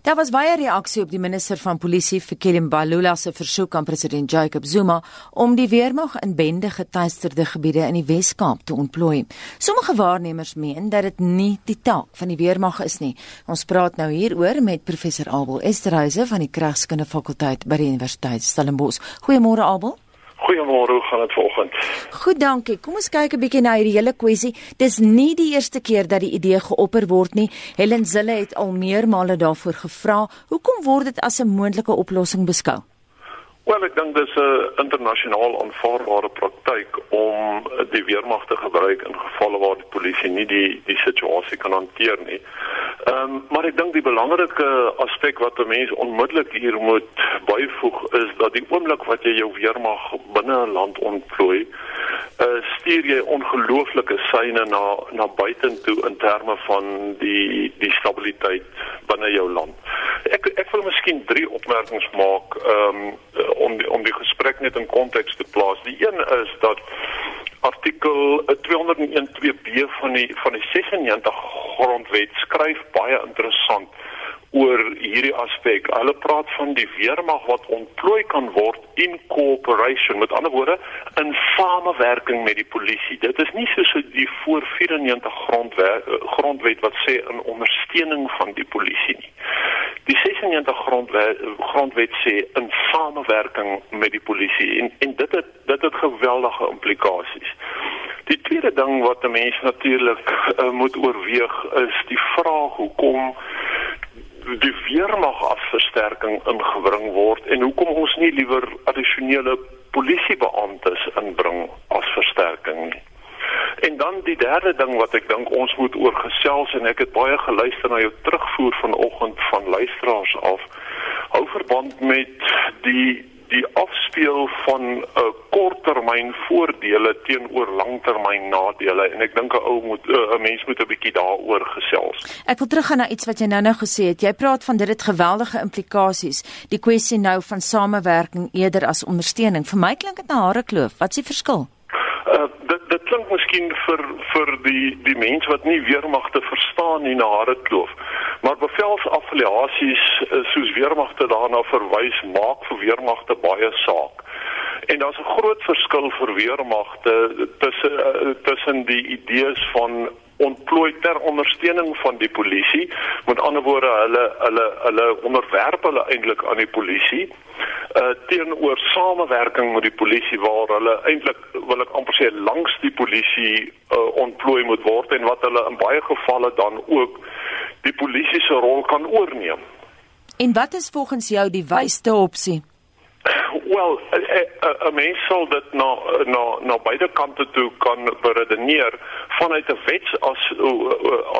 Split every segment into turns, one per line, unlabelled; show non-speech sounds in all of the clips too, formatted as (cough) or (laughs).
Daar was baie reaksie op die minister van polisie vir Kelimbalula se versoek aan president Jacob Zuma om die weermag in bende getuisterde gebiede in die Wes-Kaap te ontplooi. Sommige waarnemers meen dat dit nie die taak van die weermag is nie. Ons praat nou hieroor met professor Abel Esterhuise van die Kragskunde fakulteit by die Universiteit Stellenbosch. Goeiemôre Abel.
Goeiemôre, hoe gaan dit vanoggend?
Goed, dankie. Kom ons kyk 'n bietjie na hierdie hele kwessie. Dis nie die eerste keer dat die idee geopper word nie. Helen Zille het al meermale daarvoor gevra. Hoekom word dit as 'n moontlike oplossing beskou?
Wel, ek dink dis 'n internasionaal aanvaarbare praktyk om die weermag te gebruik in gevalle waar die polisie nie die die situasie kan hanteer nie. Ehm um, maar ek dink die belangrike aspek wat 'n mens onmiddellik hier moet byvoeg is dat die oomblik wat jy jou weermag binne 'n land ontplooi, uh, stuur jy ongelooflike seine na na buitentoe in terme van die die stabiliteit binne jou land. Ek ek wil miskien drie opmerkings maak um, om die, om die gesprek net in konteks te plaas. Die een is dat artikel 201.2b van die van die 96 grondwet skryf baie interessant oor hierdie aspek. Hulle praat van die weermag wat ontplooi kan word in cooperation, met ander woorde in samewerking met die polisie. Dit is nie soos die voor 94 grondwet grondwet wat sê in ondersteuning van die polisie nie. Die 96 grondwet grondwet sê in samewerking met die polisie en en dit het dit het geweldige implikasies. Die tweede ding wat 'n mens natuurlik uh, moet oorweeg is die vraag hoekom die weermag as versterking ingebring word en hoekom ons nie liewer addisionele polisiebeamptes inbring as versterking nie. En dan die derde ding wat ek dink ons moet oorgesels en ek het baie geluister na jou terugvoer vanoggend van luisteraars af hou verband met die die afspeel van 'n uh, korttermyn voordele teenoor langtermyn nadele en ek dink 'n ou moet eh, 'n uh, mens moet 'n bietjie daaroor gesels.
Ek wil teruggaan na iets wat jy nou-nou gesê het. Jy praat van dit het geweldige implikasies. Die kwessie nou van samewerking eerder as ondersteuning. Vir my klink dit na hare kloof. Wat is die verskil?
Uh, dit dit klink miskien vir vir die die mense wat nie weermagte verstaan nie na hare kloof. Maar bevelsaffiliasies uh, soos weermagte daarna verwys maak vir weermagte baie saak. En daar's 'n groot verskil vir weermagte tussen uh, tussen die idees van ontplooi ter ondersteuning van die polisie. Met ander woorde, hulle hulle hulle onderwerp hulle eintlik aan die polisie uh teenoor samewerking met die polisie waar hulle eintlik wil ek amper sê langs die polisie uh ontplooi moet word en wat hulle in baie gevalle dan ook die polisie se rol kan oorneem.
En wat is volgens jou die wysste opsie?
Wel, 'n mens sal dit na na na beide kante toe kan beredeneer vanuit 'n wets as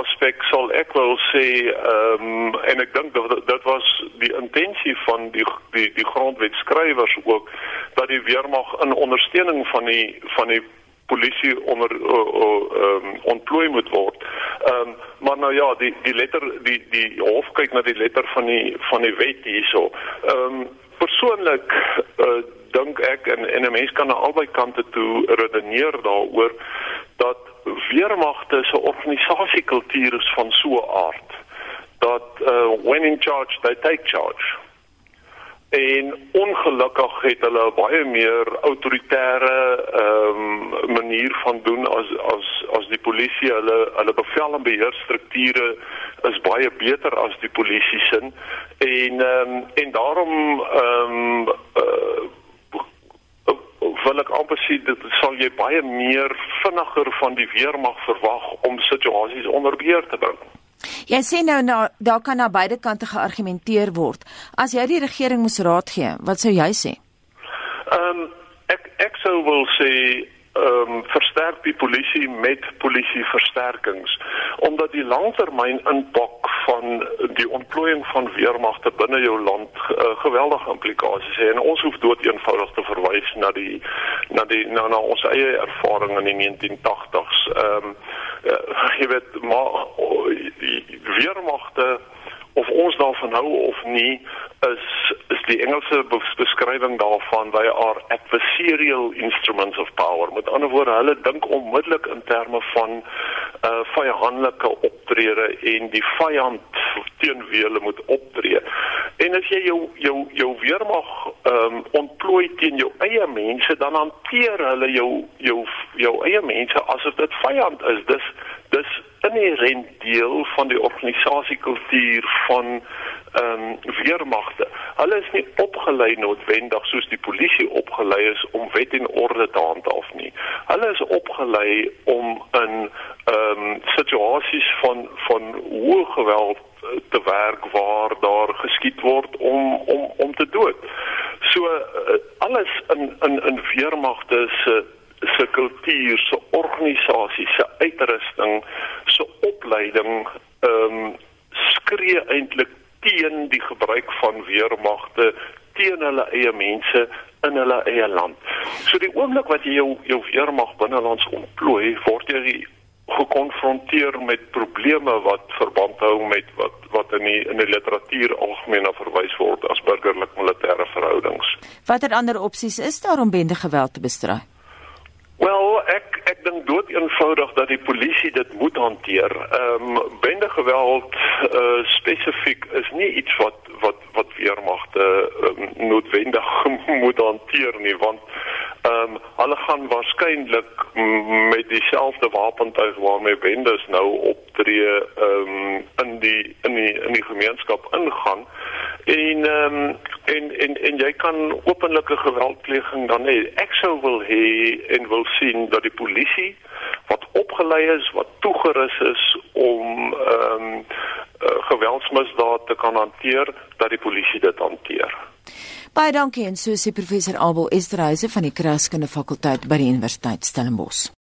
aspek sal ek wel sê ehm um, en ek dink dat dit was die intensie van die die die grondwetskrywers ook dat die weermag in ondersteuning van die van die polisie onder uh, uh, um, ontplooi moet word. Ehm um, maar nou ja, die die letter die die hof kyk na die letter van die van die wet hierso. Ehm um, persoonlik uh, dink ek en en 'n mens kan aan albei kante toe redeneer daaroor dat weermagte se organisasiekultuur is van so 'n aard dat uh, when in charge they take charge en ongelukkig het hulle baie meer autoritaire ehm um, manier van doen as as as die polisie hulle hulle bevel en beheer strukture is baie beter as die polisie sin en ehm um, en daarom ehm um, uh, wil ek amper sê dit sal jy baie meer vinniger van die weermag verwag om situasies onder beheer te bring.
Jy sê nou na daar kan na beide kante geargumenteer word. As jy die regering moes raad gee, wat sou jy sê?
Ehm um, ek ek sou wil sê ehm um, versterk die polisie met polisie versterkings omdat die langtermyn impak van die ontplooiing van weermagte binne jou land uh, geweldige implikasies het. En ons hoef dood eenvoudig te verwys na die na die na, na ons eie ervaring in die 1980s ehm um, uh, jy weet maar uh, weermagte of ons daarvan hou of nie is is die Engelse beskrywing daarvan they are adversarial instruments of power met ander woorde hulle dink onmiddellik in terme van uh vyhandelike optrede en die vyand teen wie hulle moet optree. En as jy jou jou jou weermag ehm um, ontplooi teen jou eie mense, dan hanteer hulle jou jou jou eie mense asof dit vyand is. Dis inherent deel van die organisasiekultuur van ehm um, weermagte. Hulle is nie opgelei noodwendig soos die polisie opgelei is om wet en orde te handhaaf nie. Hulle is opgelei om in ehm um, situasies van van hoë geweld eh, te werk waar daar geskiet word om om om te dood. So uh, alles in in in weermagte se se kultuur, se organisasie, se uitrusting, se opleiding ehm um, skree eintlik teen die gebruik van weermagte teen hulle eie mense in hulle eie land. So die oomblik wat jy jou jou weermag binnelands ontplooi, word jy gekonfronteer met probleme wat verband hou met wat wat in die in die literatuur algemeen verwys word as burgerlik militêre verhoudings.
Watter ander opsies is daar om bende geweld te bestry?
Wel, ek ek dink dood eenvoudig dat die polisie dit moet hanteer. Ehm um, bende geweld uh, spesifiek is nie iets wat wat wat weermagte um, noodwendig (laughs) moet hanteer nie, want ehm um, hulle gaan waarskynlik met dieselfde wapentuig waarmee bendes nou optree ehm um, in die in die in die gemeenskap ingaan en ehm um, en en en jy kan openlike geweldpleging dan hê. Ek sou wil hê en wil sien dat die polisie wat opgelei is, wat toegerus is om ehm um, uh, geweldsmisdade te kan hanteer, dat die polisie dit hanteer.
Baie dankie en so sê professor Abel Esterhuise van die Kraskunde fakulteit by die Universiteit Stellenbosch.